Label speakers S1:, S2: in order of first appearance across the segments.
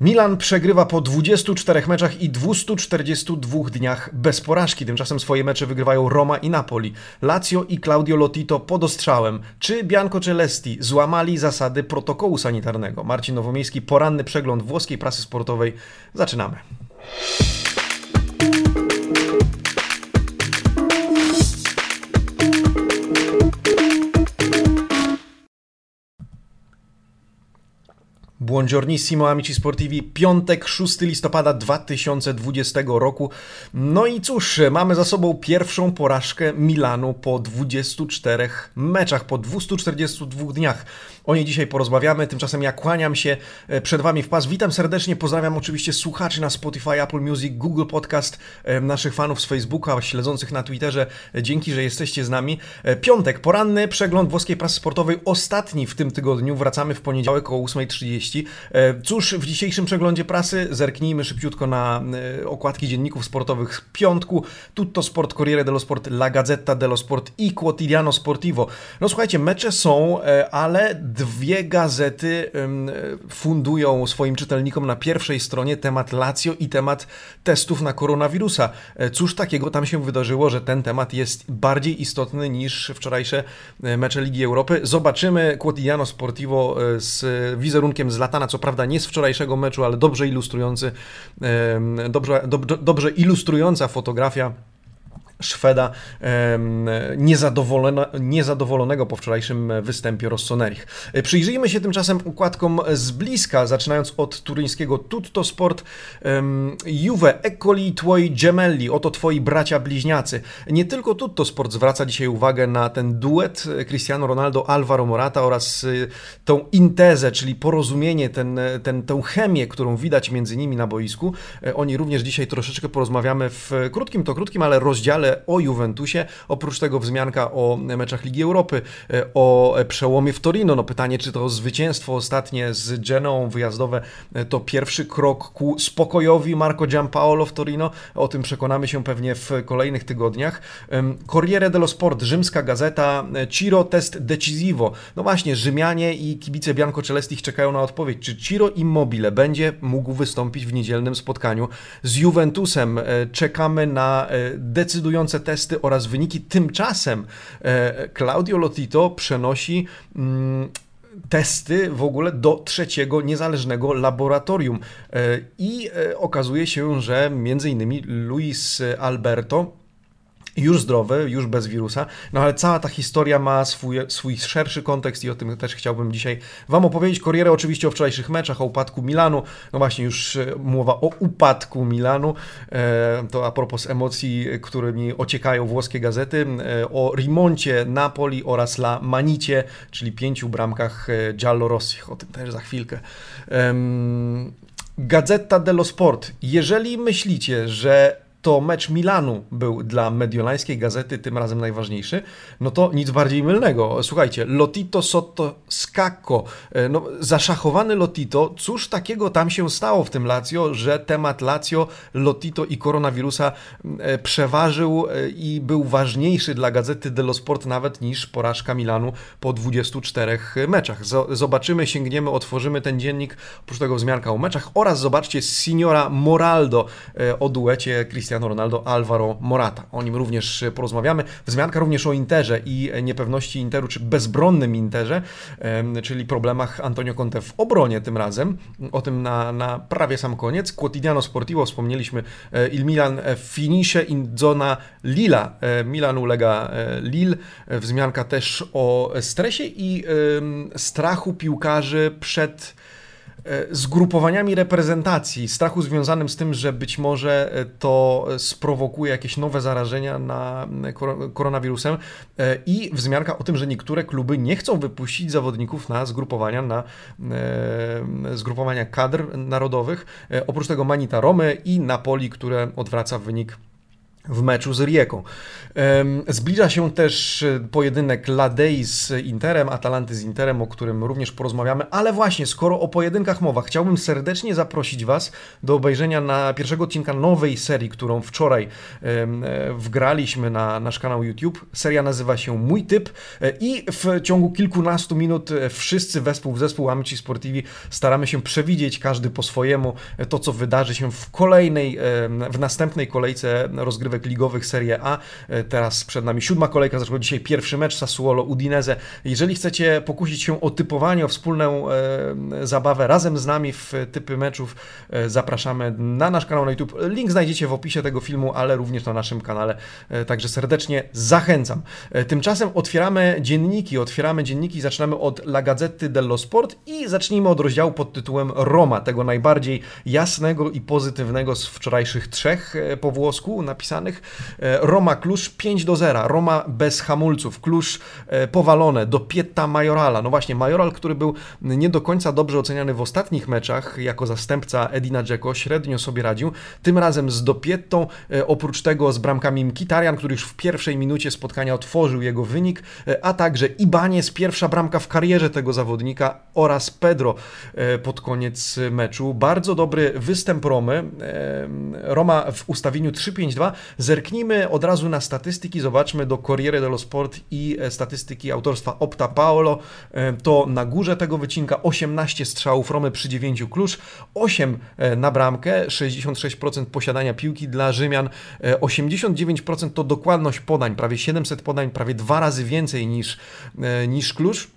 S1: Milan przegrywa po 24 meczach i 242 dniach bez porażki. Tymczasem swoje mecze wygrywają Roma i Napoli. Lazio i Claudio Lotito pod ostrzałem. Czy Bianco Celesti złamali zasady protokołu sanitarnego? Marcin Nowomiejski, poranny przegląd włoskiej prasy sportowej. Zaczynamy. Buongiornissimo amici sportivi, piątek 6 listopada 2020 roku. No i cóż, mamy za sobą pierwszą porażkę Milanu po 24 meczach, po 242 dniach. O niej dzisiaj porozmawiamy, tymczasem ja kłaniam się e, przed Wami w pas. Witam serdecznie, pozdrawiam oczywiście słuchaczy na Spotify, Apple Music, Google Podcast, e, naszych fanów z Facebooka, śledzących na Twitterze. E, dzięki, że jesteście z nami. Piątek, poranny przegląd włoskiej prasy sportowej, ostatni w tym tygodniu. Wracamy w poniedziałek o 8.30. Cóż, w dzisiejszym przeglądzie prasy zerknijmy szybciutko na okładki dzienników sportowych z piątku. Tutto Sport, Corriere dello Sport, La Gazzetta dello Sport i Quotidiano Sportivo. No słuchajcie, mecze są, ale dwie gazety fundują swoim czytelnikom na pierwszej stronie temat Lazio i temat testów na koronawirusa. E, cóż takiego tam się wydarzyło, że ten temat jest bardziej istotny niż wczorajsze e, mecze Ligi Europy? Zobaczymy Quotidiano Sportivo e, z wizerunkiem z Latana, co prawda nie z wczorajszego meczu, ale dobrze ilustrujący, dobrze, dobrze, dobrze ilustrująca fotografia Szweda niezadowolonego po wczorajszym występie Rossonerich. Przyjrzyjmy się tymczasem układkom z bliska, zaczynając od turyńskiego Tutto Sport. Juve, Eccoli Twoi Gemelli, oto twoi bracia bliźniacy. Nie tylko Tutto Sport zwraca dzisiaj uwagę na ten duet Cristiano Ronaldo, Alvaro Morata oraz y, tą intezę, czyli porozumienie, ten, ten, tę chemię, którą widać między nimi na boisku. E, oni również dzisiaj troszeczkę porozmawiamy w krótkim, to krótkim, ale rozdziale ale o Juventusie. Oprócz tego wzmianka o meczach Ligi Europy, e, o przełomie w Torino. No pytanie, czy to zwycięstwo ostatnie z Genoą wyjazdowe e, to pierwszy krok ku spokojowi Marco Giampaolo w Torino. O tym przekonamy się pewnie w kolejnych tygodniach. Corriere dello Sport, rzymska gazeta, e, Ciro test decisivo. No właśnie, Rzymianie i kibice Bianco Celestich czekają na odpowiedź, czy Ciro Immobile będzie mógł wystąpić w niedzielnym spotkaniu z Juventusem. Czekamy na decydujący testy oraz wyniki. Tymczasem e, Claudio Lotito przenosi mm, testy w ogóle do trzeciego niezależnego laboratorium. E, I e, okazuje się, że między innymi Luis Alberto już zdrowy, już bez wirusa, no ale cała ta historia ma swój, swój szerszy kontekst i o tym też chciałbym dzisiaj Wam opowiedzieć. Korierę oczywiście o wczorajszych meczach, o upadku Milanu, no właśnie już e, mowa o upadku Milanu, e, to a propos emocji, którymi ociekają włoskie gazety, e, o Rimoncie Napoli oraz La Manicie, czyli pięciu bramkach Giallo-Rossich, o tym też za chwilkę. Gazeta dello Sport. Jeżeli myślicie, że to mecz Milanu był dla mediolańskiej gazety tym razem najważniejszy, no to nic bardziej mylnego. Słuchajcie, Lotito sotto scacco, e, no, zaszachowany Lotito, cóż takiego tam się stało w tym Lazio, że temat Lazio, Lotito i koronawirusa e, przeważył e, i był ważniejszy dla gazety dello Sport nawet niż porażka Milanu po 24 meczach. Zobaczymy, sięgniemy, otworzymy ten dziennik, oprócz tego wzmianka o meczach oraz zobaczcie Signora Moraldo o duecie Cristiano Cristiano Ronaldo, Alvaro Morata. O nim również porozmawiamy. Wzmianka również o Interze i niepewności Interu, czy bezbronnym Interze, czyli problemach Antonio Conte w obronie tym razem. O tym na, na prawie sam koniec. Quotidiano Sportivo wspomnieliśmy. E, Il Milan finisce in zona Lila. E, Milan ulega e, Lille. Wzmianka też o stresie i strachu piłkarzy przed E, zgrupowaniami reprezentacji, strachu związanym z tym, że być może e, to sprowokuje jakieś nowe zarażenia na koronawirusem e, i wzmianka o tym, że niektóre kluby nie chcą wypuścić zawodników na zgrupowania, na zgrupowania kadr narodowych. Oprócz tego Manita Romy i Napoli, które odwraca wynik w meczu z Rieką. Zbliża się też e, pojedynek Ladei z Interem, Atalanty z Interem, o którym również porozmawiamy, ale właśnie, skoro o pojedynkach mowa, chciałbym serdecznie zaprosić Was do obejrzenia na pierwszego odcinka nowej serii, którą wczoraj e, wgraliśmy na nasz kanał YouTube. Seria nazywa się Mój Typ e, i w ciągu kilkunastu minut wszyscy wespół w zespół Amici Sportivi staramy się przewidzieć każdy po swojemu to, co wydarzy się w kolejnej, w następnej kolejce rozgrywek ligowych Serie A Teraz przed nami siódma kolejka, zaczął dzisiaj pierwszy mecz Sassuolo Udinese. Jeżeli chcecie pokusić się o typowanie, o wspólną e, zabawę razem z nami w typy meczów, e, zapraszamy na nasz kanał na YouTube. Link znajdziecie w opisie tego filmu, ale również na naszym kanale. E, także serdecznie zachęcam. E, tymczasem otwieramy dzienniki, otwieramy dzienniki, zaczynamy od La Gazzetta dello Sport i zacznijmy od rozdziału pod tytułem Roma, tego najbardziej jasnego i pozytywnego z wczorajszych trzech e, po włosku napisanych. E, Roma Klusz 5 do 0. Roma bez hamulców. Klusz e, powalone. Do Pietta Majorala. No właśnie, Majoral, który był nie do końca dobrze oceniany w ostatnich meczach jako zastępca Edina Dzeko, średnio sobie radził. Tym razem z Dopiettą, e, oprócz tego z bramkami Mkitarian, który już w pierwszej minucie spotkania otworzył jego wynik, a także Ibaniez, pierwsza bramka w karierze tego zawodnika oraz Pedro pod koniec meczu. Bardzo dobry występ Romy. Roma w ustawieniu 3-5-2. Zerknijmy od razu na statystyki, zobaczmy do Corriere dello Sport i e, statystyki autorstwa Opta Paolo, e, to na górze tego wycinka 18 strzałów Romy przy 9 klucz, 8 e, na bramkę, 66% posiadania piłki dla Rzymian, 89% to dokładność podań, prawie 700 podań, prawie dwa razy więcej niż, niż klucz.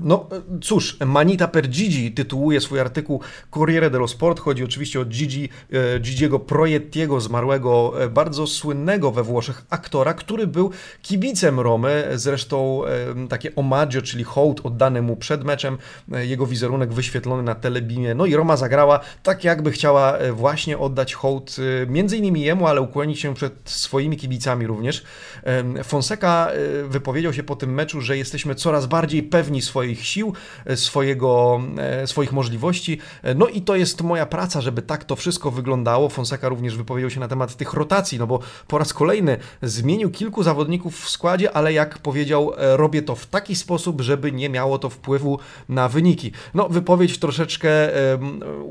S1: No cóż, Manita per Gigi tytułuje swój artykuł Corriere dello Sport. Chodzi oczywiście o Gigi, e, Gigiego Proiettiego, zmarłego, e, bardzo słynnego we Włoszech aktora, który był kibicem Romy. Zresztą e, takie omaggio, czyli hołd oddany mu przed meczem, jego wizerunek wyświetlony na telebimie. No i Roma zagrała tak, jakby chciała właśnie oddać hołd między innymi jemu, ale ukłonić się przed swoimi kibicami również. Fonseca wypowiedział się po tym meczu, że jesteśmy coraz bardziej pewni swojej swoich sił, e, swojego, e, swoich możliwości. E, no i to jest moja praca, żeby tak to wszystko wyglądało. Fonseca również wypowiedział się na temat tych rotacji, no bo po raz kolejny zmienił kilku zawodników w składzie, ale jak powiedział, robię to w taki sposób, żeby nie miało to wpływu na wyniki. No, wypowiedź troszeczkę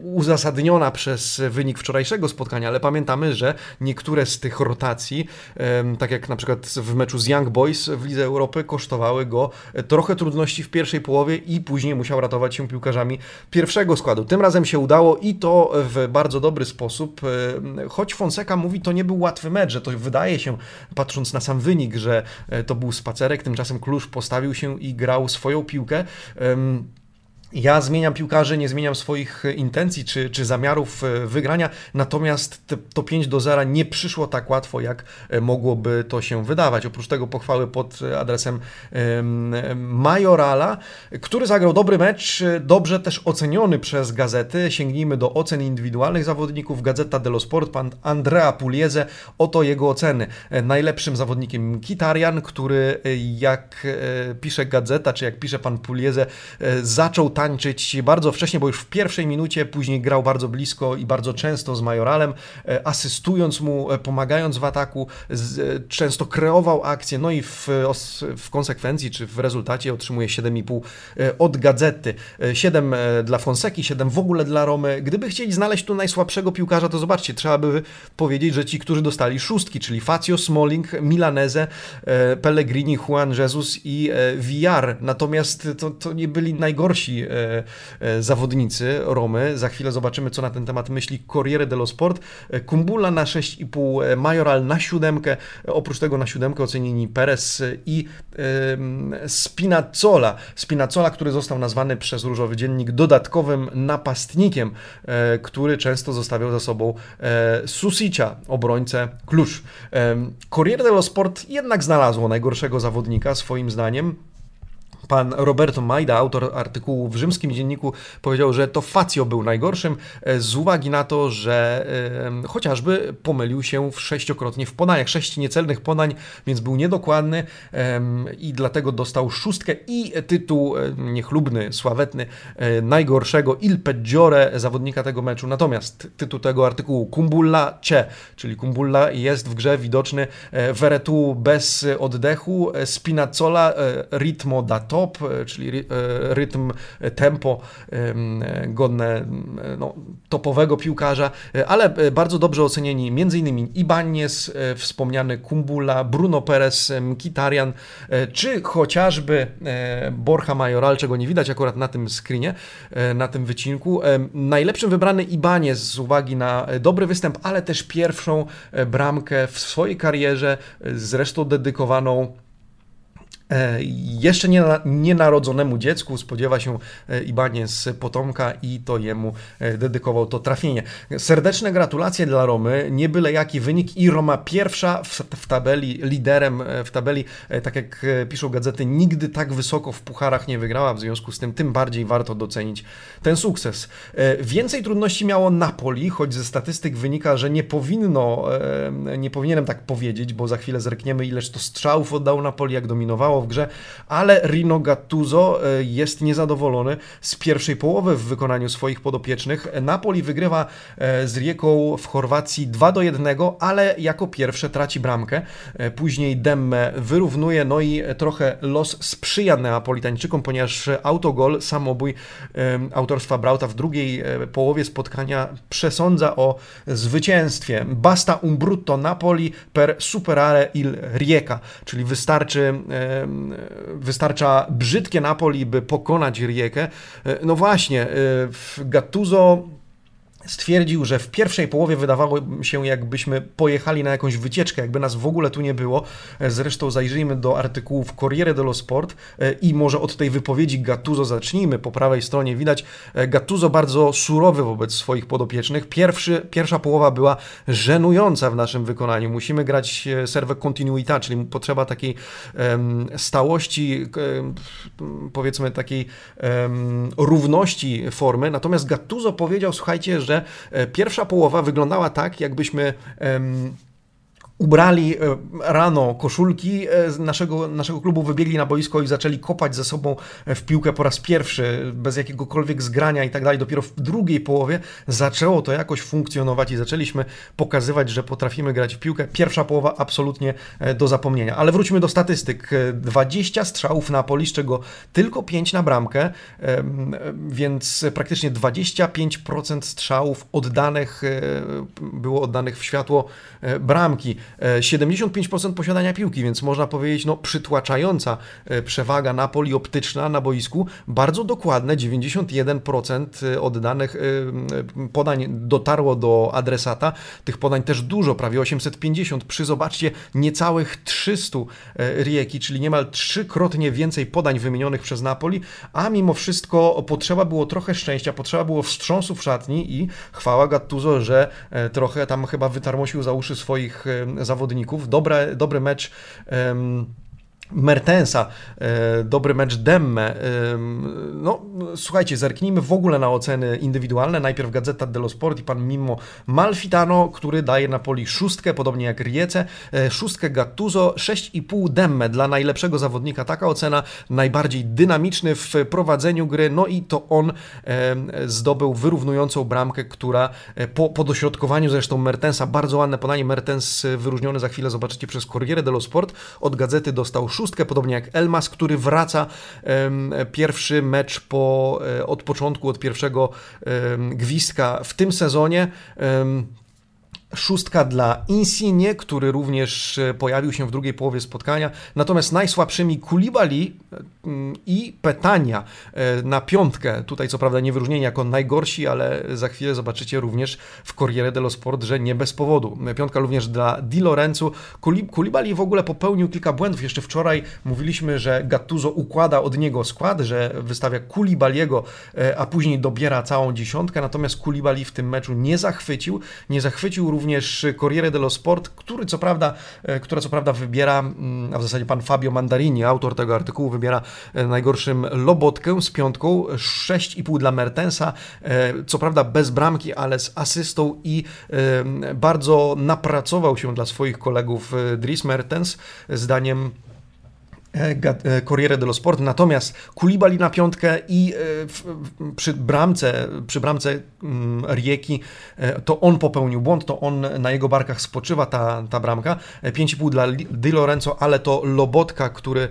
S1: uzasadniona przez wynik wczorajszego spotkania, ale pamiętamy, że niektóre z tych rotacji, tak jak na przykład w meczu z Young Boys w Lidze Europy, kosztowały go trochę trudności w pierwszej połowie i później musiał ratować się piłkarzami pierwszego składu. Tym razem się udało i to w bardzo dobry sposób. E, choć Fonseca mówi, to nie był łatwy mecz, że to wydaje się, patrząc na sam wynik, że e, to był spacerek, tymczasem Klusz postawił się i grał swoją piłkę. Ja zmieniam piłkarzy, nie zmieniam swoich intencji czy, czy zamiarów e, wygrania, natomiast to 5 do 0 nie przyszło tak łatwo, jak e, mogłoby to się wydawać. Oprócz tego pochwały pod adresem Majorala, który zagrał dobry mecz, dobrze też oceniony przez gazety. Sięgnijmy do ocen indywidualnych zawodników. Gazeta dello Sport, pan Andrea Puliese, oto jego oceny. E, najlepszym zawodnikiem Kitarian, który jak pisze gazeta, czy jak pisze pan Puliese, zaczął tańczyć bardzo wcześnie, bo już w pierwszej minucie, później grał bardzo blisko i bardzo często z Majoralem, e, asystując mu, e, pomagając w ataku, e, często kreował akcję, no i w, w konsekwencji, czy w rezultacie otrzymuje 7,5 od Gazety. 7 dla Fonseki, 7 w ogóle dla Romy. Gdyby chcieli znaleźć tu najsłabszego piłkarza, to zobaczcie, trzeba by powiedzieć, że ci, którzy dostali szóstki, czyli Facio, Smalling, Milanese, Pellegrini, Juan Jesus i VR. Natomiast to, to nie byli najgorsi zawodnicy Romy. Za chwilę zobaczymy, co na ten temat myśli Corriere dello Sport. E, Kumbula na 6,5, Majoral na siódemkę. Oprócz tego na siódemkę ocenieni Perez i Spinazzola. Spinazzola, który został nazwany przez Różowy Dziennik dodatkowym napastnikiem, który często zostawiał za sobą Susicia, obrońcę Klucz. Corriere dello Sport jednak znalazło najgorszego zawodnika, swoim zdaniem. Pan Roberto Majda, autor artykułu w rzymskim dzienniku, powiedział, że to Facio był najgorszym e, z uwagi na to, że e, chociażby pomylił się w sześciokrotnie w podaniach, sześć niecelnych podań, więc był niedokładny i dlatego dostał szóstkę i tytuł e, niechlubny, sławetny, najgorszego Il Peggiore zawodnika tego meczu. Natomiast tytuł tego artykułu Kumbulla Cie, czyli Kumbulla jest w grze widoczny, Veretu bez oddechu, Spinazzola ritmo da top, e, czyli e, rytm, e, tempo godne no, topowego piłkarza, ale bardzo dobrze ocenieni m.in. Ibanez, wspomniany Kumbula, Bruno Perez, Mkhitaryan, czy chociażby Borja Majoral, czego nie widać akurat na tym screenie, na tym wycinku. Najlepszym wybrany Ibanez z uwagi na dobry występ, ale też pierwszą bramkę w swojej karierze, zresztą dedykowaną jeszcze nie, nienarodzonemu dziecku spodziewa się e, Ibanez potomka i to jemu e, dedykował to trafienie. Serdeczne gratulacje dla Romy, nie byle jaki wynik i Roma pierwsza w, w tabeli, liderem w tabeli, tak jak piszą gazety, nigdy tak wysoko w pucharach nie wygrała, w związku z tym tym bardziej warto docenić ten sukces. Więcej trudności miało Napoli, choć ze statystyk wynika, że nie powinno, nie powinienem tak powiedzieć, bo za chwilę zerkniemy ileż to strzałów oddał Napoli, jak dominowało w grze, ale Rino Gattuso e, jest niezadowolony z pierwszej połowy w wykonaniu swoich podopiecznych. Napoli wygrywa e, z Rieką w Chorwacji 2 do 1, ale jako pierwsze traci bramkę. E, później Demme wyrównuje, no i trochę los sprzyja Neapolitańczykom, ponieważ autogol, samobój autorstwa Brauta w drugiej połowie spotkania przesądza o zwycięstwie. Basta un brutto Napoli per superare il Rijeka, czyli wystarczy wystarcza brzydkie Napoli, by pokonać Riekę. E, no właśnie, e, Gattuso stwierdził, że w pierwszej połowie wydawało się, jakbyśmy pojechali na jakąś wycieczkę, jakby nas w ogóle tu nie było. Zresztą zajrzyjmy do artykułów Corriere dello Sport e, i może od tej wypowiedzi Gattuso zacznijmy. Po prawej stronie widać e, Gattuso bardzo surowy wobec swoich podopiecznych. Pierwszy, pierwsza połowa była żenująca w naszym wykonaniu. Musimy grać e, serwę continuita, czyli potrzeba takiej um, stałości, um, powiedzmy takiej um, równości formy. Natomiast Gattuso powiedział, słuchajcie, że pierwsza połowa wyglądała tak, jakbyśmy ubrali e, rano koszulki e, naszego, naszego klubu, wybiegli na boisko i zaczęli kopać ze sobą w piłkę po raz pierwszy, bez jakiegokolwiek zgrania i tak dalej. Dopiero w drugiej połowie zaczęło to jakoś funkcjonować i zaczęliśmy pokazywać, że potrafimy grać w piłkę. Pierwsza połowa absolutnie e, do zapomnienia. Ale wróćmy do statystyk. 20 strzałów na poli, z czego tylko 5 na bramkę, więc praktycznie 25% strzałów oddanych było oddanych w światło bramki. 75% posiadania piłki, więc można powiedzieć, no przytłaczająca e, przewaga Napoli optyczna na boisku, bardzo dokładne, 91% e, oddanych e, podań dotarło do adresata, tych podań też dużo, prawie 850, przy zobaczcie niecałych 300 Rieki, czyli niemal trzykrotnie więcej podań wymienionych przez Napoli, a mimo wszystko potrzeba było trochę szczęścia, potrzeba było wstrząsu w szatni i chwała Gattuso, że trochę tam chyba wytarmosił za uszy swoich zawodników. Dobre, dobry mecz. Um, Mertensa, e, dobry mecz Demme. No, słuchajcie, zerknijmy w ogóle na oceny indywidualne. Najpierw Gazeta dello Sport i pan Mimmo Malfitano, który daje Napoli szóstkę, podobnie jak Riece, e, szóstkę Gattuso, 6,5 Demme dla najlepszego zawodnika. Taka ocena, najbardziej dynamiczny w prowadzeniu gry, no i to on zdobył wyrównującą bramkę, która e, po, po dośrodkowaniu zresztą Mertensa, bardzo ładne podanie, Mertens wyróżniony za chwilę zobaczycie przez Corriere dello Sport, od Gazety dostał szóstkę, podobnie jak Elmas, który wraca pierwszy mecz po, e, od początku, od pierwszego gwizdka w tym sezonie. Szóstka dla Insigne, który również e, pojawił się w drugiej połowie spotkania. Natomiast najsłabszymi Kulibali mm, i Petania e, na piątkę. Tutaj co prawda nie wyróżnieni jako najgorsi, ale za chwilę zobaczycie również w Corriere dello Sport, że nie bez powodu. Piątka również dla Di Lorenzo. Kulibali w ogóle popełnił kilka błędów. Jeszcze wczoraj mówiliśmy, że Gattuso układa od niego skład, że wystawia Kulibaliego, e, a później dobiera całą dziesiątkę. Natomiast Kulibali w tym meczu nie zachwycił. Nie zachwycił również Corriere dello Sport, który co prawda, która co prawda wybiera, mm, a w zasadzie pan Fabio Mandarini, autor tego artykułu, wybiera najgorszym Lobotkę z piątką, 6,5 dla Mertensa, co prawda bez bramki, ale z asystą i bardzo napracował się dla swoich kolegów Dries Mertens, zdaniem E, e, Corriere dello Sport, natomiast Kulibali na piątkę i e, przy bramce, przy bramce mm, Rieki to on popełnił błąd, to on na jego barkach spoczywa ta, ta bramka. 5,5 dla Di Lorenzo, ale to Lobotka, który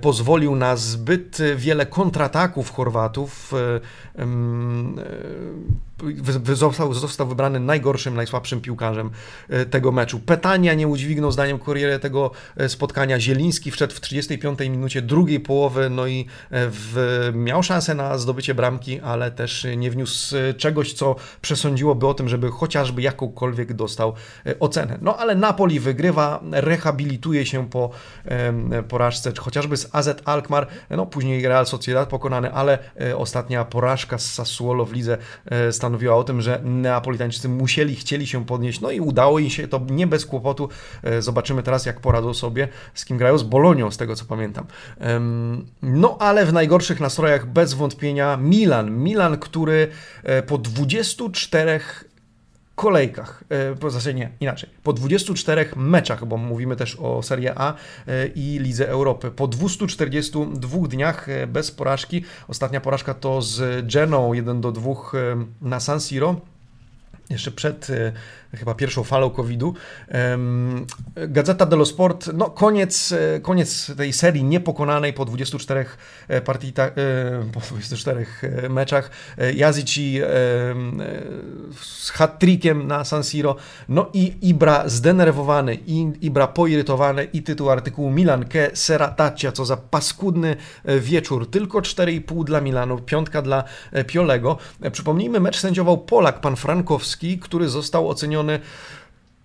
S1: pozwolił na zbyt wiele kontrataków Chorwatów został, został wybrany najgorszym, najsłabszym piłkarzem e, tego meczu. Petania nie udźwignął zdaniem Corriere tego e, spotkania. Zieliński wszedł w 35 minucie drugiej połowy, no i e, w, miał szansę na zdobycie bramki, ale też nie wniósł czegoś, co przesądziłoby o tym, żeby chociażby jakąkolwiek dostał ocenę. No ale Napoli wygrywa, rehabilituje się po porażce, chociażby z AZ Alkmaar, no później Real Sociedad pokonany, ale ostatnia porażka z Sassuolo w lidze stanowi stanowiła o tym, że Neapolitańczycy musieli, chcieli się podnieść, no i udało im się to nie bez kłopotu. E, zobaczymy teraz, jak poradzą sobie, z kim grają, z Bolonią, z tego co pamiętam. No ale w najgorszych nastrojach bez wątpienia Milan. Milan, który e, po 24 kolejkach, w zasadzie nie, inaczej, po 24 meczach, bo mówimy też o Serie A e, i Lidze Europy, po 242 dniach bez porażki, ostatnia porażka to z Geną 1 do 2 na San Siro, jeszcze przed e, chyba pierwszą falą COVID-u. Gazeta dello Sport, no koniec, e, koniec tej serii niepokonanej po 24 e, partii, po 24 meczach. Jazici z hat-trickiem na San Siro, no i Ibra zdenerwowany, Ibra poirytowany i tytuł artykułu Milan che serataccia, co za paskudny wieczór. Tylko 4,5 dla Milanu, piątka dla Piolego. Przypomnijmy, mecz sędziował Polak, pan Frankowski, który został oceniony strony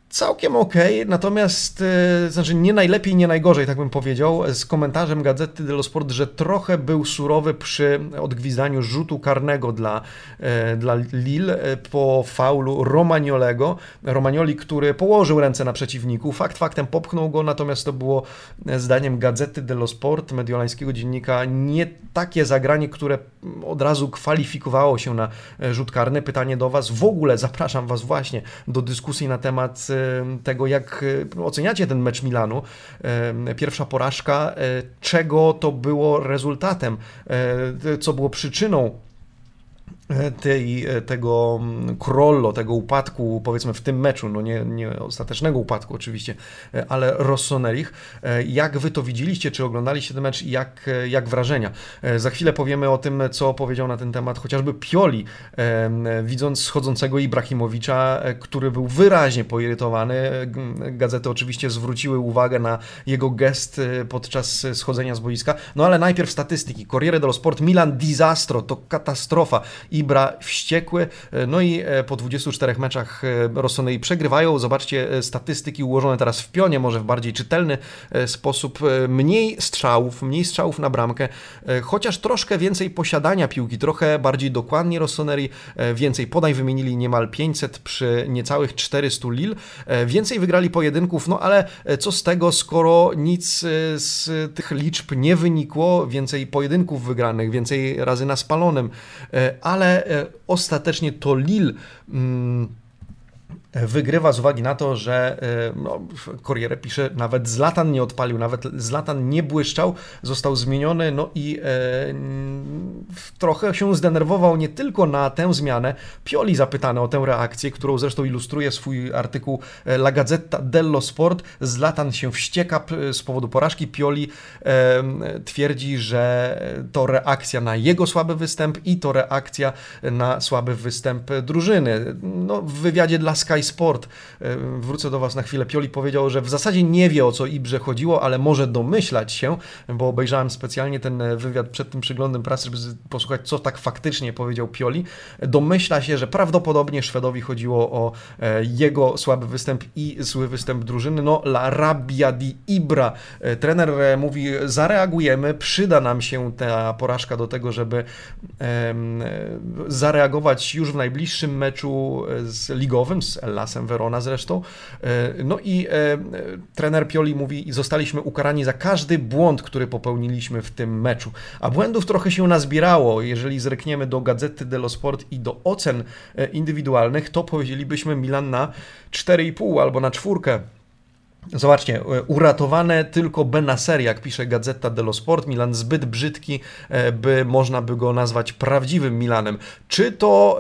S1: całkiem ok, natomiast e, znaczy nie najlepiej, nie najgorzej, tak bym powiedział, z komentarzem Gazety dello Sport, że trochę był surowy przy odgwizdaniu rzutu karnego dla, e, dla Lille e, po faulu Romagnolego. Romagnoli, który położył ręce na przeciwniku, fakt faktem popchnął go, natomiast to było zdaniem Gazety dello Sport, mediolańskiego dziennika, nie takie zagranie, które od razu kwalifikowało się na rzut karny. Pytanie do Was, w ogóle zapraszam Was właśnie do dyskusji na temat tego, jak oceniacie ten mecz Milanu. Pierwsza porażka, e, czego to było rezultatem, e, co było przyczyną tej, tego Krollo, tego upadku, powiedzmy w tym meczu, no nie, nie ostatecznego upadku oczywiście, ale Rossonerich. Jak wy to widzieliście, czy oglądaliście ten mecz i jak, jak wrażenia? Za chwilę powiemy o tym, co powiedział na ten temat chociażby Pioli, widząc schodzącego Ibrahimowicza, który był wyraźnie poirytowany. Gazety oczywiście zwróciły uwagę na jego gest podczas schodzenia z boiska. No ale najpierw statystyki. Corriere dello Sport, Milan disastro, to katastrofa. Ibra wściekły, e, no i e, po 24 meczach e, Rossoneri przegrywają. Zobaczcie statystyki ułożone teraz w pionie, może w bardziej czytelny sposób. Mniej strzałów, mniej strzałów na bramkę, chociaż troszkę więcej posiadania piłki, trochę bardziej dokładnie Rossoneri, więcej podań wymienili niemal 500 przy niecałych 400 Lille, więcej wygrali pojedynków, no ale co z tego, skoro nic z tych liczb nie wynikło, więcej pojedynków wygranych, więcej razy na spalonym, ale ale ostatecznie to Lille mm, wygrywa z uwagi na to, że e, no, Corriere pisze, nawet Zlatan nie odpalił, nawet Zlatan nie błyszczał, został zmieniony, no i e, trochę się zdenerwował nie tylko na tę zmianę. Pioli zapytany o tę reakcję, którą zresztą ilustruje swój artykuł e, La Gazzetta dello Sport. Zlatan się wścieka z powodu porażki. Pioli e, twierdzi, że to reakcja na jego słaby występ i to reakcja na słaby występ drużyny. No, w wywiadzie dla Sky Sport, e, wrócę do Was na chwilę, Pioli powiedział, że w zasadzie nie wie o co Ibrze chodziło, ale może domyślać się, bo obejrzałem specjalnie ten wywiad przed tym przyglądem prasy, żeby posłuchać, co tak faktycznie powiedział Pioli. Domyśla się, że prawdopodobnie Szwedowi chodziło o e, jego słaby występ i zły występ drużyny. No, la rabbia di Ibra. E, trener mówi, zareagujemy, przyda nam się ta porażka do tego, żeby zareagować już w najbliższym meczu z ligowym, z Lasem Verona zresztą. No i trener Pioli mówi, zostaliśmy ukarani za każdy błąd, który popełniliśmy w tym meczu. A błędów trochę się nazbierało. Jeżeli zrekniemy do Gazety dello Sport i do ocen indywidualnych, to powiedzielibyśmy Milan na 4,5 albo na czwórkę. Zobaczcie, e, uratowane tylko Benacer, jak pisze Gazeta dello Sport. Milan zbyt brzydki, e, by można by go nazwać prawdziwym Milanem. Czy to,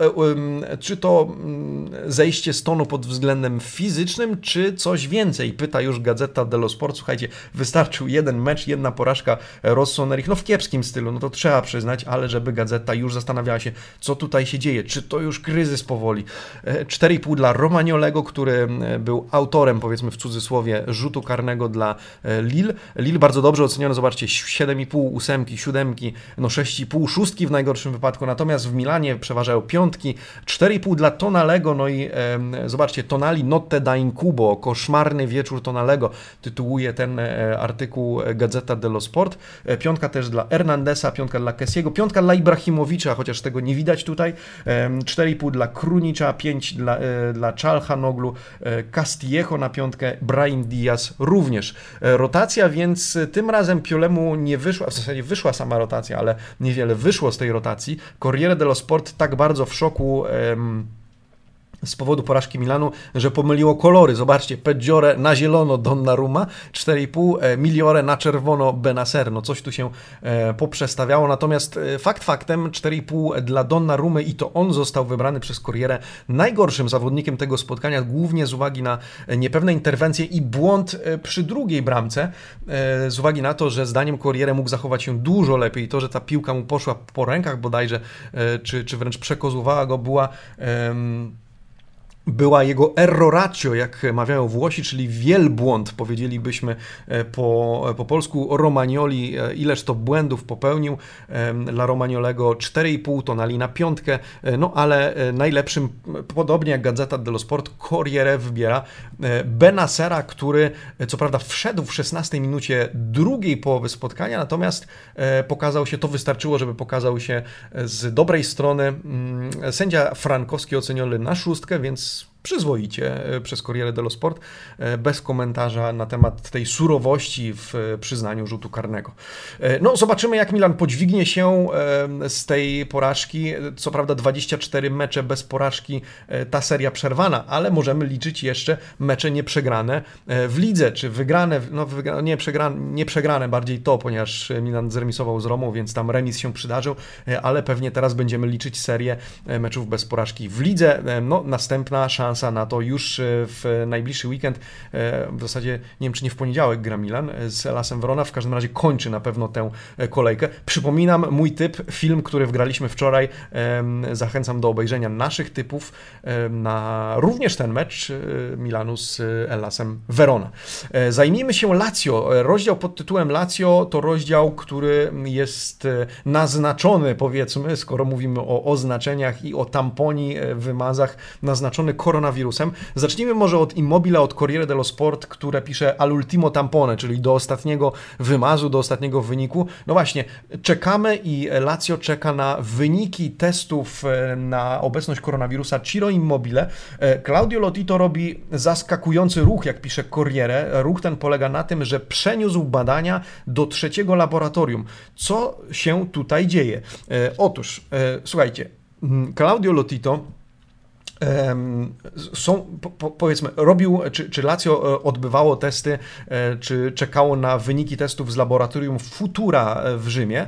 S1: e, czy to mm, zejście z tonu pod względem fizycznym, czy coś więcej? Pyta już Gazeta dello Sport. Słuchajcie, wystarczył jeden mecz, jedna porażka Rossonerich, no w kiepskim stylu, no to trzeba przyznać, ale żeby Gazeta już zastanawiała się, co tutaj się dzieje, czy to już kryzys powoli. 4,5 dla Romagnolego, który był autorem, powiedzmy w cudzysłowie, rzutu karnego dla e, Lille. Lille bardzo dobrze oceniony, zobaczcie, 7,5, 8, 7, no 6,5, 6 w najgorszym wypadku, natomiast w Milanie przeważają piątki, 4,5 dla Tonalego, no i e, zobaczcie, Tonali notte da incubo, koszmarny wieczór Tonalego, tytułuje ten e, artykuł Gazeta dello Sport. E, piątka też dla Hernandesa, piątka dla Kessiego, piątka dla Ibrahimowicza, chociaż tego nie widać tutaj, e, 4,5 dla Krunicza, 5 dla, e, dla Czalhanoglu, e, Castillejo na piątkę, Brian Diaz również. E, rotacja, więc tym razem Piolemu nie wyszła, w zasadzie wyszła sama rotacja, ale niewiele wyszło z tej rotacji. Corriere dello Sport tak bardzo w szoku z powodu porażki Milanu, że pomyliło kolory. Zobaczcie, Peggiore na zielono Donnarumma, 4,5, e, Miliore na czerwono Benacer. No coś tu się e, poprzestawiało, natomiast e, fakt faktem 4,5 dla Donnarumy i to on został wybrany przez Corrierę najgorszym zawodnikiem tego spotkania, głównie z uwagi na niepewne interwencje i błąd przy drugiej bramce, z uwagi na to, że zdaniem Corriere mógł zachować się dużo lepiej. To, że ta piłka mu poszła po rękach bodajże, czy, czy wręcz przekozowała go, była była jego erroratio, jak mawiają Włosi, czyli wielbłąd, powiedzielibyśmy e, po, po polsku. Romagnoli, e, ileż to błędów popełnił. Dla Romagnolego 4,5 tonali na piątkę, e, no ale najlepszym, podobnie jak Gazeta dello Sport, Corriere wybiera Benasera, który co prawda wszedł w 16 minucie drugiej połowy spotkania, natomiast pokazał się, to wystarczyło, żeby pokazał się z dobrej strony. Mm, sędzia Frankowski oceniony na szóstkę, więc przyzwoicie e, przez Corriere dello Sport, e, bez komentarza na temat tej surowości w e, przyznaniu rzutu karnego. No, zobaczymy, jak Milan podźwignie się z tej porażki. Co prawda 24 mecze bez porażki, ta seria przerwana, ale możemy liczyć jeszcze mecze nieprzegrane w lidze, czy wygrane, no wygrane, nie, przegrane, nie przegrane, bardziej to, ponieważ Milan zremisował z Romą, więc tam remis się przydarzył, ale pewnie teraz będziemy liczyć serię meczów bez porażki w lidze. No, następna szansa szansa na to już e, w najbliższy weekend, e, w zasadzie nie wiem czy nie w poniedziałek gra Milan e, z Lasem Verona, w każdym razie kończy na pewno tę kolejkę. Przypominam mój typ, film, który wgraliśmy wczoraj, zachęcam do obejrzenia naszych typów na również ten mecz Milanu z Elasem Verona. Zajmijmy się Lazio. Rozdział pod tytułem Lazio to rozdział, który jest naznaczony, powiedzmy, skoro mówimy o oznaczeniach i o tamponi, wymazach, naznaczony koronawirusem koronawirusem. Zacznijmy może od Immobile, od Corriere dello Sport, które pisze al ultimo tampone, czyli do ostatniego wymazu, do ostatniego wyniku. No właśnie, czekamy i Lazio czeka na wyniki testów e, na obecność koronawirusa Ciro Immobile. E, Claudio Lotito robi zaskakujący ruch, jak pisze Corriere. Ruch ten polega na tym, że przeniósł badania do trzeciego laboratorium. Co się tutaj dzieje? E, otóż, słuchajcie, Claudio Lotito są, po, powiedzmy, robił, czy, czy Lazio e, odbywało testy, e, czy czekało na wyniki testów z laboratorium Futura e, w Rzymie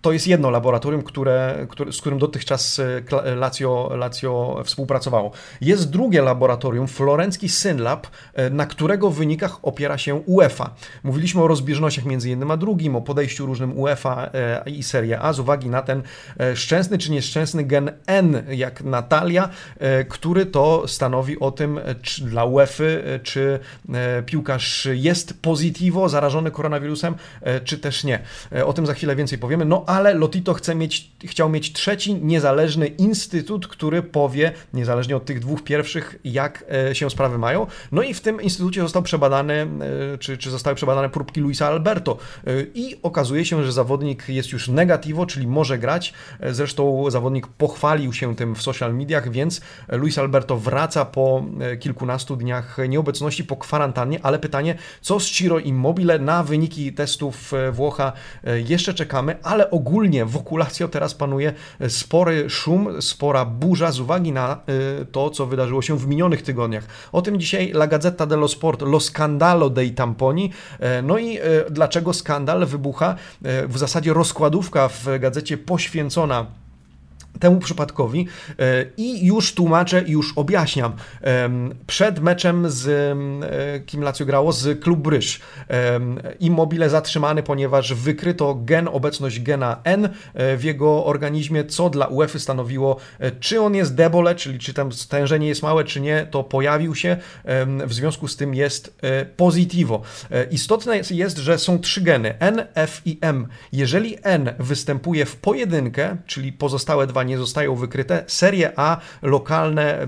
S1: to jest jedno laboratorium, które, które, z którym dotychczas e, Lazio, Lazio współpracowało. Jest drugie laboratorium, Florencki Synlab, e, na którego wynikach opiera się UEFA. Mówiliśmy o rozbieżnościach między jednym a drugim, o podejściu różnym UEFA i Serie A z uwagi na ten szczęsny czy nieszczęsny gen N, jak Natalia, który to stanowi o tym, czy dla UEFA, czy piłkarz jest pozytywo zarażony koronawirusem, czy też nie. O tym za chwilę więcej powiemy. No ale Lotito chce mieć, chciał mieć trzeci niezależny instytut, który powie, niezależnie od tych dwóch pierwszych, jak się sprawy mają. No i w tym instytucie został przebadany, czy, czy zostały przebadane próbki Luisa Alberto i okazuje się, że zawodnik jest już negativo, czyli może grać. Zresztą zawodnik pochwalił się tym w social mediach, więc Luis Alberto wraca po kilkunastu dniach nieobecności po kwarantannie, ale pytanie, co z Ciro Immobile? Na wyniki testów e, Włocha e, jeszcze czekamy, ale ogólnie wokół Lazio teraz panuje spory szum, spora burza z uwagi na e, to, co wydarzyło się w minionych tygodniach. O tym dzisiaj La Gazzetta dello Sport, lo scandalo dei tamponi. No i dlaczego skandal wybucha? W zasadzie rozkładówka w gazecie poświęcona temu przypadkowi e, i już tłumaczę, już objaśniam. Przed meczem z e, kim Lazio grało z Klub Bryż Immobile zatrzymany, ponieważ wykryto gen, obecność gena N e, w jego organizmie, co dla UEFA stanowiło, czy on jest debole, czyli czy tam stężenie jest małe, czy nie, to pojawił się, w związku z tym jest positivo. Istotne jest, że są trzy geny, N, F i M. Jeżeli N występuje w pojedynkę, czyli pozostałe dwa nie zostają wykryte. Serie A, lokalne, e,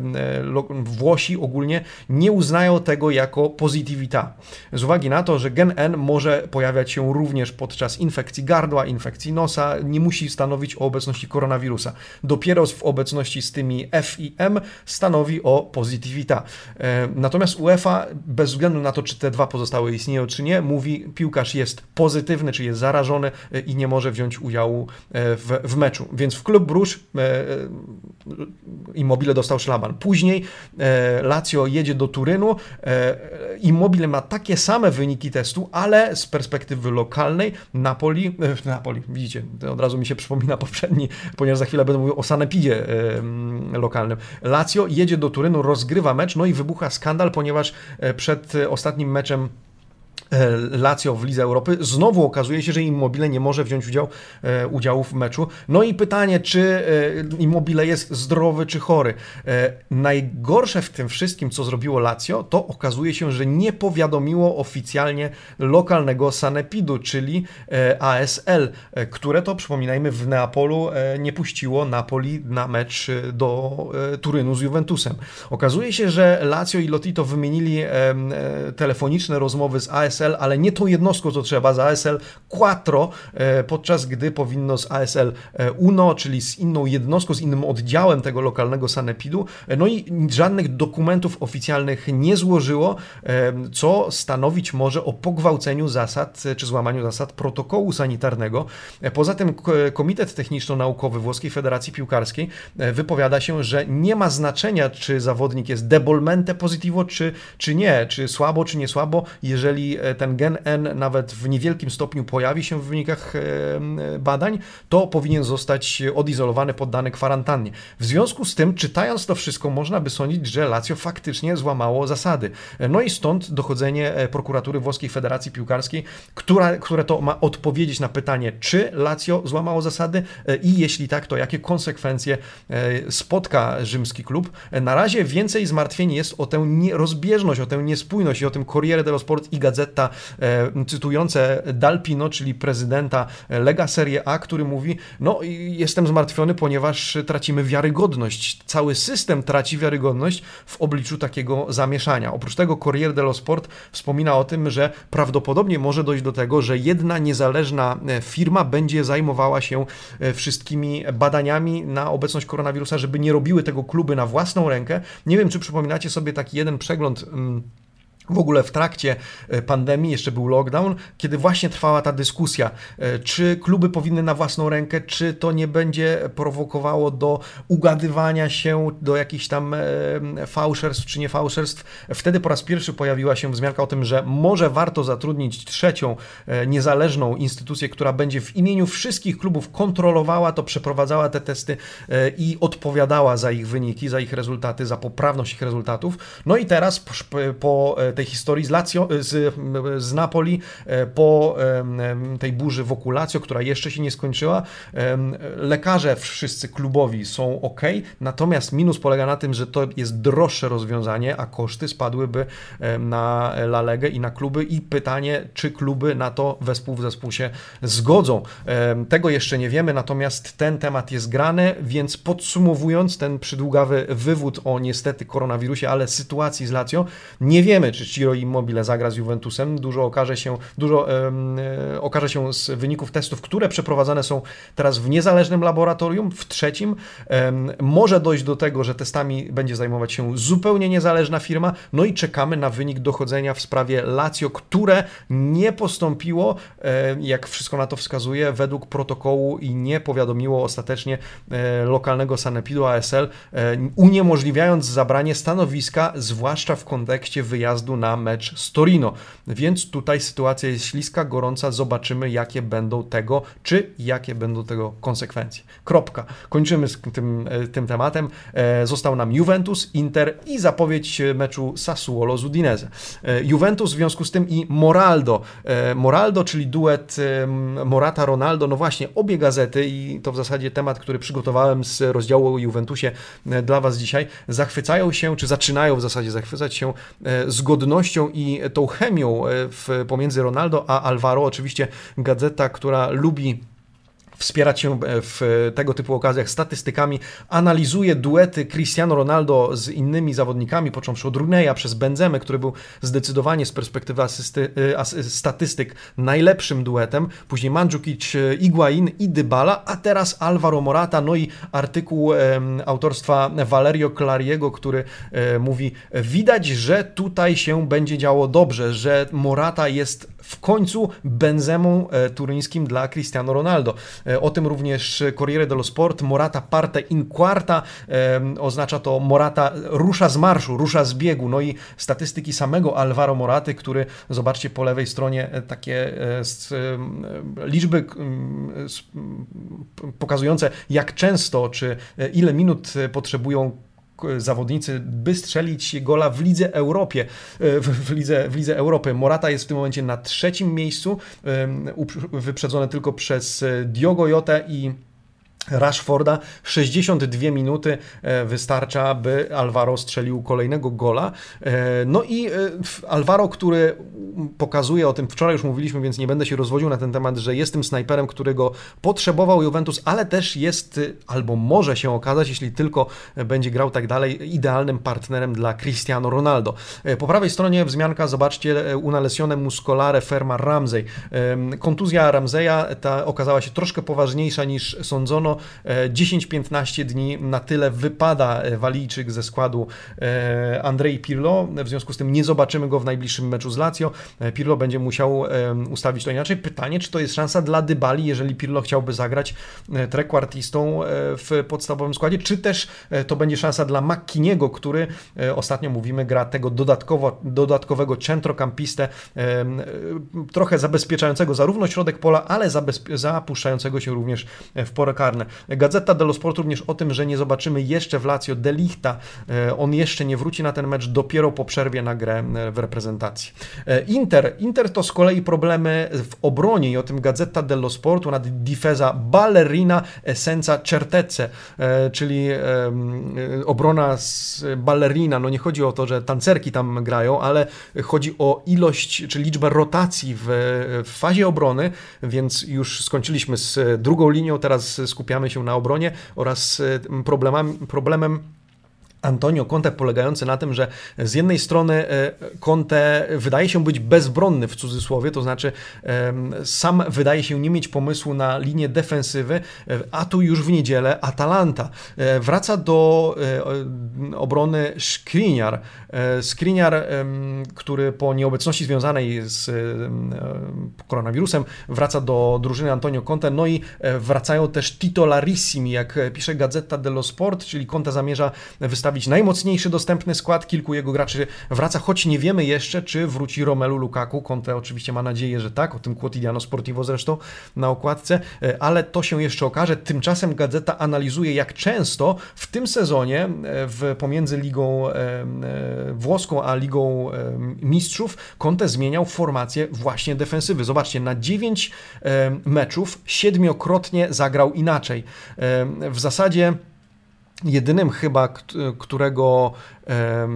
S1: Włosi ogólnie nie uznają tego jako pozytywita. Z uwagi na to, że gen N może pojawiać się również podczas infekcji gardła, infekcji nosa, nie musi stanowić o obecności koronawirusa. Dopiero w obecności z tymi F i M stanowi o pozytywita. E, natomiast UEFA, bez względu na to, czy te dwa pozostałe istnieją, czy nie, mówi, piłkarz jest pozytywny, czy jest zarażony e, i nie może wziąć udziału w, w meczu. Więc w klub Brusz Immobile dostał szlaban. Później e, Lazio jedzie do Turynu. Immobile ma takie same wyniki testu, ale z perspektywy lokalnej Napoli, Napoli, widzicie, od razu mi się przypomina poprzedni, ponieważ za chwilę będę mówił o Sanepidzie lokalnym. Lazio jedzie do Turynu, rozgrywa mecz, no i wybucha skandal, ponieważ przed ostatnim meczem E, Lazio w Lidze Europy. Znowu okazuje się, że Immobile nie może wziąć udział, e, udziału w meczu. No i pytanie, czy e, Immobile jest zdrowy czy chory. Najgorsze w tym wszystkim, co zrobiło Lazio, to okazuje się, że nie powiadomiło oficjalnie lokalnego Sanepidu, czyli ASL, które to, przypominajmy, w Neapolu nie puściło Napoli na mecz do Turynu z Juventusem. Okazuje się, że Lazio i Lotito wymienili telefoniczne rozmowy z ASL ASL, ale nie tą jednostką, co trzeba, z ASL Quattro, e, podczas gdy powinno z ASL e, Uno, czyli z inną jednostką, z innym oddziałem tego lokalnego sanepidu, e, no i żadnych dokumentów oficjalnych nie złożyło, co stanowić może o pogwałceniu zasad, czy złamaniu zasad protokołu sanitarnego. Poza tym Komitet Techniczno-Naukowy Włoskiej Federacji Piłkarskiej wypowiada się, że nie ma znaczenia, czy zawodnik jest debolmente positivo, czy, czy nie, czy słabo, czy nie słabo, jeżeli ten gen N nawet w niewielkim stopniu pojawi się w wynikach e, badań, to powinien zostać odizolowany, poddany kwarantannie. W związku z tym, czytając to wszystko, można by sądzić, że Lazio faktycznie złamało zasady. No i stąd dochodzenie e, prokuratury Włoskiej Federacji Piłkarskiej, która, które to ma odpowiedzieć na pytanie, czy Lazio złamało zasady e, i jeśli tak, to jakie konsekwencje spotka rzymski klub. Na razie więcej zmartwień jest o tę rozbieżność, o tę niespójność i o tym Corriere dello Sport i Gazzetta E, cytujące Dalpino, czyli prezydenta Lega Serie A, który mówi: No, jestem zmartwiony, ponieważ tracimy wiarygodność. Cały system traci wiarygodność w obliczu takiego zamieszania. Oprócz tego Corriere dello Sport wspomina o tym, że prawdopodobnie może dojść do tego, że jedna niezależna e, firma będzie zajmowała się e, wszystkimi badaniami na obecność koronawirusa, żeby nie robiły tego kluby na własną rękę. Nie wiem, czy przypominacie sobie taki jeden przegląd. Hmm, w ogóle w trakcie e, pandemii, jeszcze był lockdown, kiedy właśnie trwała ta dyskusja, e, czy kluby powinny na własną rękę, czy to nie będzie prowokowało do ugadywania się, do jakichś tam e, fałszerstw czy nie fałszerstw. Wtedy po raz pierwszy pojawiła się wzmianka o tym, że może warto zatrudnić trzecią niezależną instytucję, która będzie w imieniu wszystkich klubów kontrolowała to, przeprowadzała te testy i odpowiadała za ich wyniki, za ich rezultaty, za poprawność ich rezultatów. No i teraz po, po tej historii z, Lazio, z, z Napoli po tej burzy wokół Lazio, która jeszcze się nie skończyła. Lekarze wszyscy klubowi są ok, natomiast minus polega na tym, że to jest droższe rozwiązanie, a koszty spadłyby na La Legę i na kluby i pytanie, czy kluby na to wespół w zespół się zgodzą. Tego jeszcze nie wiemy, natomiast ten temat jest grany, więc podsumowując ten przydługawy wywód o niestety koronawirusie, ale sytuacji z Lazio, nie wiemy, czy Ciro Immobile zagra z Juventusem. Dużo okaże się, dużo um, okaże się z wyników testów, które przeprowadzane są teraz w niezależnym laboratorium, w trzecim. Może dojść do tego, że testami będzie zajmować się zupełnie niezależna firma, no i czekamy na wynik dochodzenia w sprawie Lazio, które nie postąpiło, e, jak wszystko na to wskazuje, według protokołu i nie powiadomiło ostatecznie e, lokalnego sanepidu ASL, e, uniemożliwiając zabranie stanowiska, zwłaszcza w kontekście wyjazdu na mecz z Torino. Więc tutaj sytuacja jest śliska, gorąca, zobaczymy jakie będą tego, czy jakie będą tego konsekwencje. Kropka. Kończymy z tym, tym tematem. Został nam Juventus, Inter i zapowiedź meczu Sassuolo z Udinese. Juventus w związku z tym i Moraldo. Moraldo, czyli duet Morata-Ronaldo, no właśnie, obie gazety i to w zasadzie temat, który przygotowałem z rozdziału o Juventusie e, dla Was dzisiaj, zachwycają się, czy zaczynają w zasadzie zachwycać się e, zgodnością i tą chemią e, w, pomiędzy Ronaldo a Alvaro. Oczywiście gazeta, która lubi wspierać się w tego typu okazjach statystykami, analizuje duety Cristiano Ronaldo z innymi zawodnikami, począwszy od Runeya przez Benzemę, który był zdecydowanie z perspektywy asysty, y, statystyk najlepszym duetem, później Mandzukic, Iguain i Dybala, a teraz Alvaro Morata, no i artykuł autorstwa Valerio Clariego, który e, mówi, widać, że tutaj się będzie działo dobrze, że Morata jest w końcu Benzemą e, turyńskim dla Cristiano Ronaldo. E, o tym również Corriere dello Sport. Morata parte in quarta. Oznacza to Morata rusza z marszu, rusza z biegu. No i statystyki samego Alvaro Moraty, który, zobaczcie po lewej stronie, e, takie liczby pokazujące jak często, czy ile minut potrzebują zawodnicy, by strzelić gola w Lidze Europie, e, w, Lidze, w Lidze Europy. Morata jest w tym momencie na trzecim miejscu, wyprzedzony tylko przez Diogo Jota i Rashforda 62 minuty e, wystarcza, by Alvaro strzelił kolejnego gola. E, no i e, Alvaro, który pokazuje o tym, wczoraj już mówiliśmy, więc nie będę się rozwodził na ten temat, że jest tym snajperem, którego potrzebował Juventus, ale też jest, albo może się okazać, jeśli tylko będzie grał tak dalej, idealnym partnerem dla Cristiano Ronaldo. Po prawej stronie wzmianka, zobaczcie, una lesione muscolare ferma Ramsey. Kontuzja Ramseya ta okazała się troszkę poważniejsza niż sądzono. 10-15 dni na tyle wypada e, Walijczyk ze składu e, Andrzej Pirlo, w związku z tym nie zobaczymy go w najbliższym meczu z Lazio. E, Pirlo będzie musiał ustawić to inaczej. Pytanie, czy to jest szansa dla Dybali, jeżeli Pirlo chciałby zagrać trekwartistą w podstawowym składzie, czy też to będzie szansa dla Makkiniego, który ostatnio mówimy gra tego dodatkowo, dodatkowego centrocampistę, trochę zabezpieczającego zarówno środek pola, ale zapuszczającego się również w porę karne. Gazeta dello Sport również o tym, że nie zobaczymy jeszcze w Lazio Delichta. E, on jeszcze nie wróci na ten mecz dopiero po przerwie na grę e, w reprezentacji. E, Inter. Inter to z kolei problemy w obronie i o tym Gazeta dello Sportu nad difesa ballerina essenza certezze, czyli obrona z ballerina. No nie chodzi o to, że tancerki tam grają, ale chodzi o ilość czy liczbę rotacji w, w fazie obrony, więc już skończyliśmy z drugą linią, teraz skupiamy skupiamy się na obronie oraz problemem, problemem Antonio Conte polegający na tym, że z jednej strony e, Conte wydaje się być bezbronny w cudzysłowie, to znaczy sam wydaje się nie mieć pomysłu na linię defensywy, e, a tu już w niedzielę Atalanta. E, wraca do obrony Skriniar. Skriniar, który po nieobecności związanej z koronawirusem wraca do drużyny Antonio Conte, no i wracają też titolarissimi, jak pisze Gazeta dello Sport, czyli Conte zamierza wystawić najmocniejszy dostępny skład. Kilku jego graczy wraca, choć nie wiemy jeszcze, czy wróci Romelu Lukaku. Conte oczywiście ma nadzieję, że tak, o tym Quotidiano Sportivo zresztą na okładce, ale to się jeszcze okaże. Tymczasem gazeta analizuje, jak często w tym sezonie w, pomiędzy Ligą Włoską a Ligą Mistrzów Conte zmieniał formację właśnie defensywy. Zobaczcie, na 9 meczów siedmiokrotnie zagrał inaczej. W zasadzie jedynym chyba, którego E,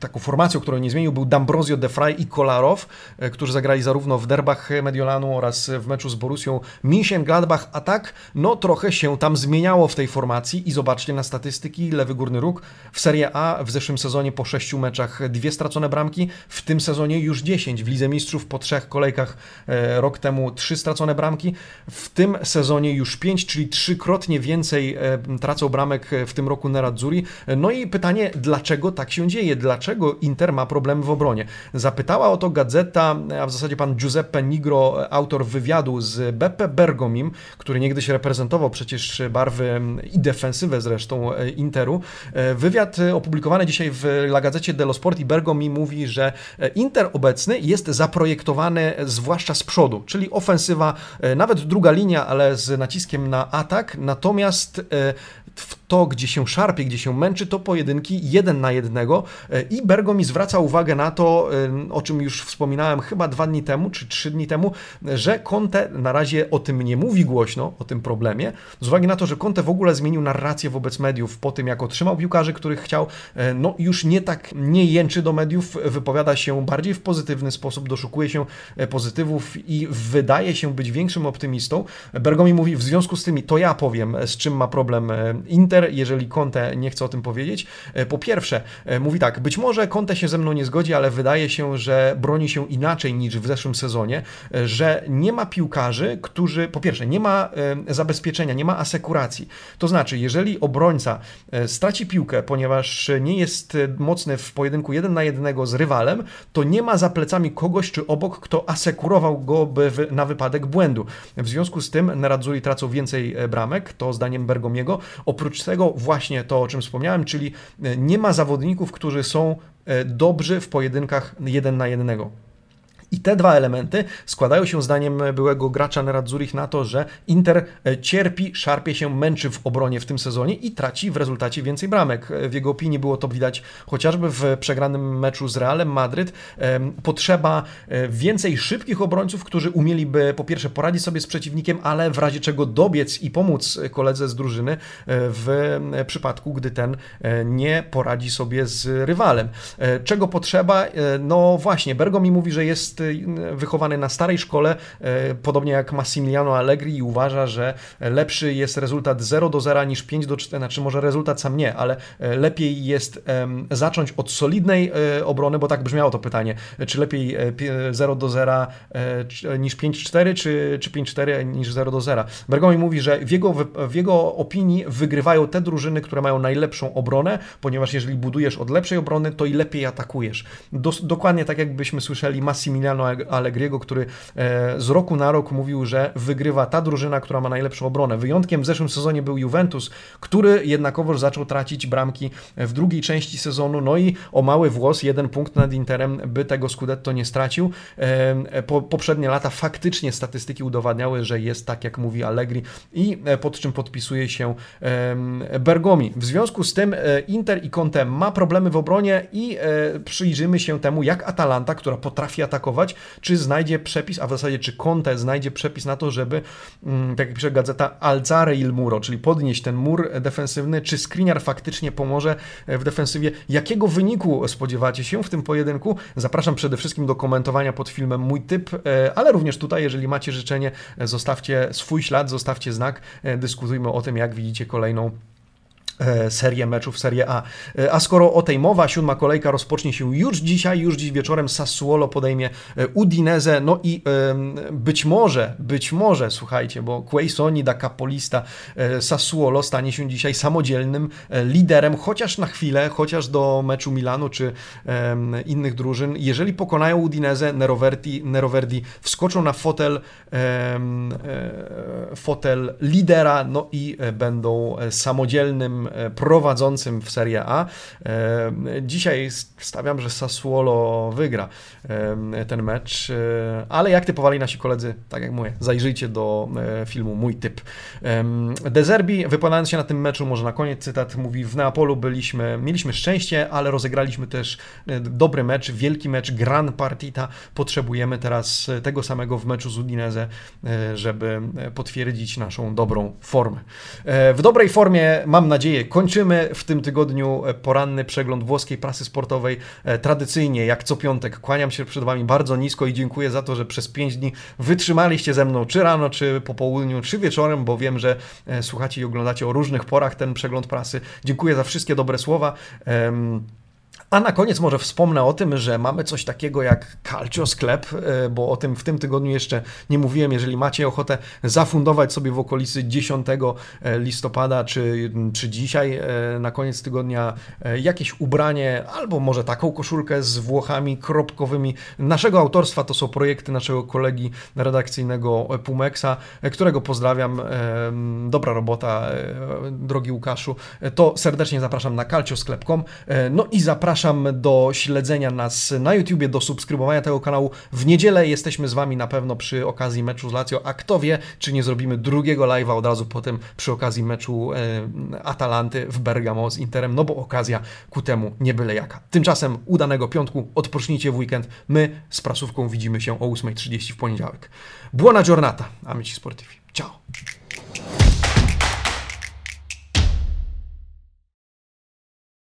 S1: taką formacją, którą nie zmienił, był D'Ambrosio De Frey i Kolarow, e, którzy zagrali zarówno w derbach Mediolanu oraz w meczu z Borusią München-Gladbach, a tak, no trochę się tam zmieniało w tej formacji i zobaczcie na statystyki, lewy górny róg w Serie A w zeszłym sezonie po sześciu meczach dwie stracone bramki, w tym sezonie już dziesięć, w Lidze Mistrzów po trzech kolejkach e, rok temu trzy stracone bramki, w tym sezonie już pięć, czyli trzykrotnie więcej tracą bramek w tym roku Nerazzurri. No i pytanie, pytanie, dlaczego tak się dzieje, dlaczego Inter ma problemy w obronie. Zapytała o to gazeta, a w zasadzie pan Giuseppe Nigro, autor wywiadu z Beppe Bergomim, który niegdyś reprezentował przecież barwy i defensywę zresztą e, Interu. E, wywiad opublikowany dzisiaj w La Gazzecie dello Sport i Bergomi mówi, że e, Inter obecny jest zaprojektowany zwłaszcza z przodu, czyli ofensywa, nawet druga linia, ale z naciskiem na atak, natomiast w to, gdzie się szarpie, gdzie się męczy, to pojedynki jeden na jednego e, i Bergo mi zwraca uwagę na to, e, o czym już wspominałem chyba dwa dni temu, czy trzy dni temu, że Conte na razie o tym nie mówi głośno, o tym problemie, z uwagi na to, że Conte w ogóle zmienił narrację wobec mediów po tym, jak otrzymał piłkarzy, których chciał, e, no już nie tak, nie jęczy do mediów, wypowiada się bardziej w pozytywny sposób, doszukuje się pozytywów i wydaje się być większym optymistą. Bergomi mówi, w związku z tym to ja powiem, z czym ma problem Inter, jeżeli Conte nie chce o tym powiedzieć. E, po pierwsze, e, mówi tak, być może Conte się ze mną nie zgodzi, ale wydaje się, że broni się inaczej niż w zeszłym sezonie, e, że nie ma piłkarzy, którzy, po pierwsze, nie ma zabezpieczenia, nie ma asekuracji. To znaczy, jeżeli obrońca straci piłkę, ponieważ nie jest mocny w pojedynku jeden na jednego z rywalem, to nie ma za plecami kogoś czy obok, kto asekurował go na wypadek błędu. W związku z tym Nerazzurri tracą więcej bramek, to zdaniem Bergomiego. Oprócz tego właśnie to, o czym wspomniałem, czyli e, nie ma zawodników, którzy są e, dobrzy w pojedynkach jeden na jednego. I te dwa elementy składają się zdaniem byłego gracza Nerazzurich na to, że Inter e, cierpi, szarpie się, męczy w obronie w tym sezonie i traci w rezultacie więcej bramek. E, w jego opinii było to widać chociażby w przegranym meczu z Realem Madryt. Potrzeba e, więcej szybkich obrońców, którzy umieliby po pierwsze poradzić sobie z przeciwnikiem, ale w razie czego dobiec i pomóc koledze z drużyny w przypadku, gdy ten nie poradzi sobie z rywalem. Czego potrzeba? No właśnie, Bergo mi mówi, że jest wychowany na starej szkole, e, podobnie jak Massimiliano Allegri i uważa, że lepszy jest rezultat 0 do 0 niż 5 do 4, znaczy może rezultat sam nie, ale e, lepiej jest zacząć od solidnej obrony, bo tak brzmiało to pytanie, czy lepiej 0 do 0 niż 5-4, czy, czy 5-4 niż 0 do 0. Bergomi mówi, że w jego, w jego opinii wygrywają te drużyny, które mają najlepszą obronę, ponieważ jeżeli budujesz od lepszej obrony, to i lepiej atakujesz. Dos, dokładnie tak jakbyśmy słyszeli Massimiliano Massimiliano Allegriego, który e, z roku na rok mówił, że wygrywa ta drużyna, która ma najlepszą obronę. Wyjątkiem w zeszłym sezonie był Juventus, który jednakowoż zaczął tracić bramki w drugiej części sezonu, no i o mały włos, jeden punkt nad Interem, by tego Scudetto nie stracił. E, poprzednie lata faktycznie statystyki udowadniały, że jest tak, jak mówi Allegri i e, pod czym podpisuje się Bergomi. W związku z tym Inter i Conte ma problemy w obronie i przyjrzymy się temu, jak Atalanta, która potrafi atakować, czy znajdzie przepis, a w zasadzie czy Conte znajdzie przepis na to, żeby, mm, tak jak pisze gazeta, alzare il muro, czyli podnieść ten mur defensywny, czy Skriniar faktycznie pomoże e, w defensywie. Jakiego wyniku spodziewacie się w tym pojedynku? Zapraszam przede wszystkim do komentowania pod filmem mój typ, e, ale również tutaj, jeżeli macie życzenie, e, zostawcie swój ślad, zostawcie znak, dyskutujmy o tym, jak widzicie kolejną E, serię meczów Serie A. E, a skoro o tej mowa, siódma kolejka rozpocznie się już dzisiaj, już dziś wieczorem Sassuolo podejmie e, Udinese, no i być może, być może, słuchajcie, bo Quaisoni da Capolista Sassuolo stanie się dzisiaj samodzielnym liderem, chociaż na chwilę, chociaż do meczu Milanu czy innych drużyn. Jeżeli pokonają Udinese, Neroverdi, Neroverdi wskoczą na fotel, fotel lidera, no i będą samodzielnym zespołem prowadzącym w Serie A. Dzisiaj stawiam, że Sassuolo wygra ten mecz, ale jak typowali nasi koledzy, tak jak mówię, zajrzyjcie do filmu Mój Typ. De Zerbi, wypowiadając się na tym meczu, może na koniec cytat, mówi w Neapolu byliśmy, mieliśmy szczęście, ale rozegraliśmy też dobry mecz, wielki mecz, gran partita. Potrzebujemy teraz tego samego w meczu z Udinese, żeby potwierdzić naszą dobrą formę. W dobrej formie, mam nadzieję, kończymy w tym tygodniu poranny przegląd włoskiej prasy sportowej. Tradycyjnie, jak co piątek, kłaniam się przed Wami bardzo nisko i dziękuję za to, że przez 5 dni wytrzymaliście ze mną, czy rano, czy po południu, czy wieczorem, bo wiem, że słuchacie i oglądacie o różnych porach ten przegląd prasy. Dziękuję za wszystkie dobre słowa. A na koniec może wspomnę o tym, że mamy coś takiego jak Calcio Sklep, e, bo o tym w tym tygodniu jeszcze nie mówiłem. Jeżeli macie ochotę zafundować sobie w okolicy 10 e, listopada, czy, czy dzisiaj e, na koniec tygodnia jakieś ubranie, albo może taką koszulkę z Włochami kropkowymi naszego autorstwa, to są projekty naszego kolegi redakcyjnego Pumexa, którego pozdrawiam. Dobra robota, drogi Łukaszu. To serdecznie zapraszam na calciosklep.com. No i zapraszam Zapraszam do śledzenia nas na YouTubie, do subskrybowania tego kanału. W niedzielę jesteśmy z Wami na pewno przy okazji meczu z Lazio, a kto wie, czy nie zrobimy drugiego live'a od razu potem przy okazji meczu e, Atalanty w Bergamo z Interem, no bo okazja ku temu nie byle jaka. Tymczasem udanego piątku, odpocznijcie w weekend. My z prasówką widzimy się o 8.30 w poniedziałek. Buona giornata, amici sportivi. Ciao!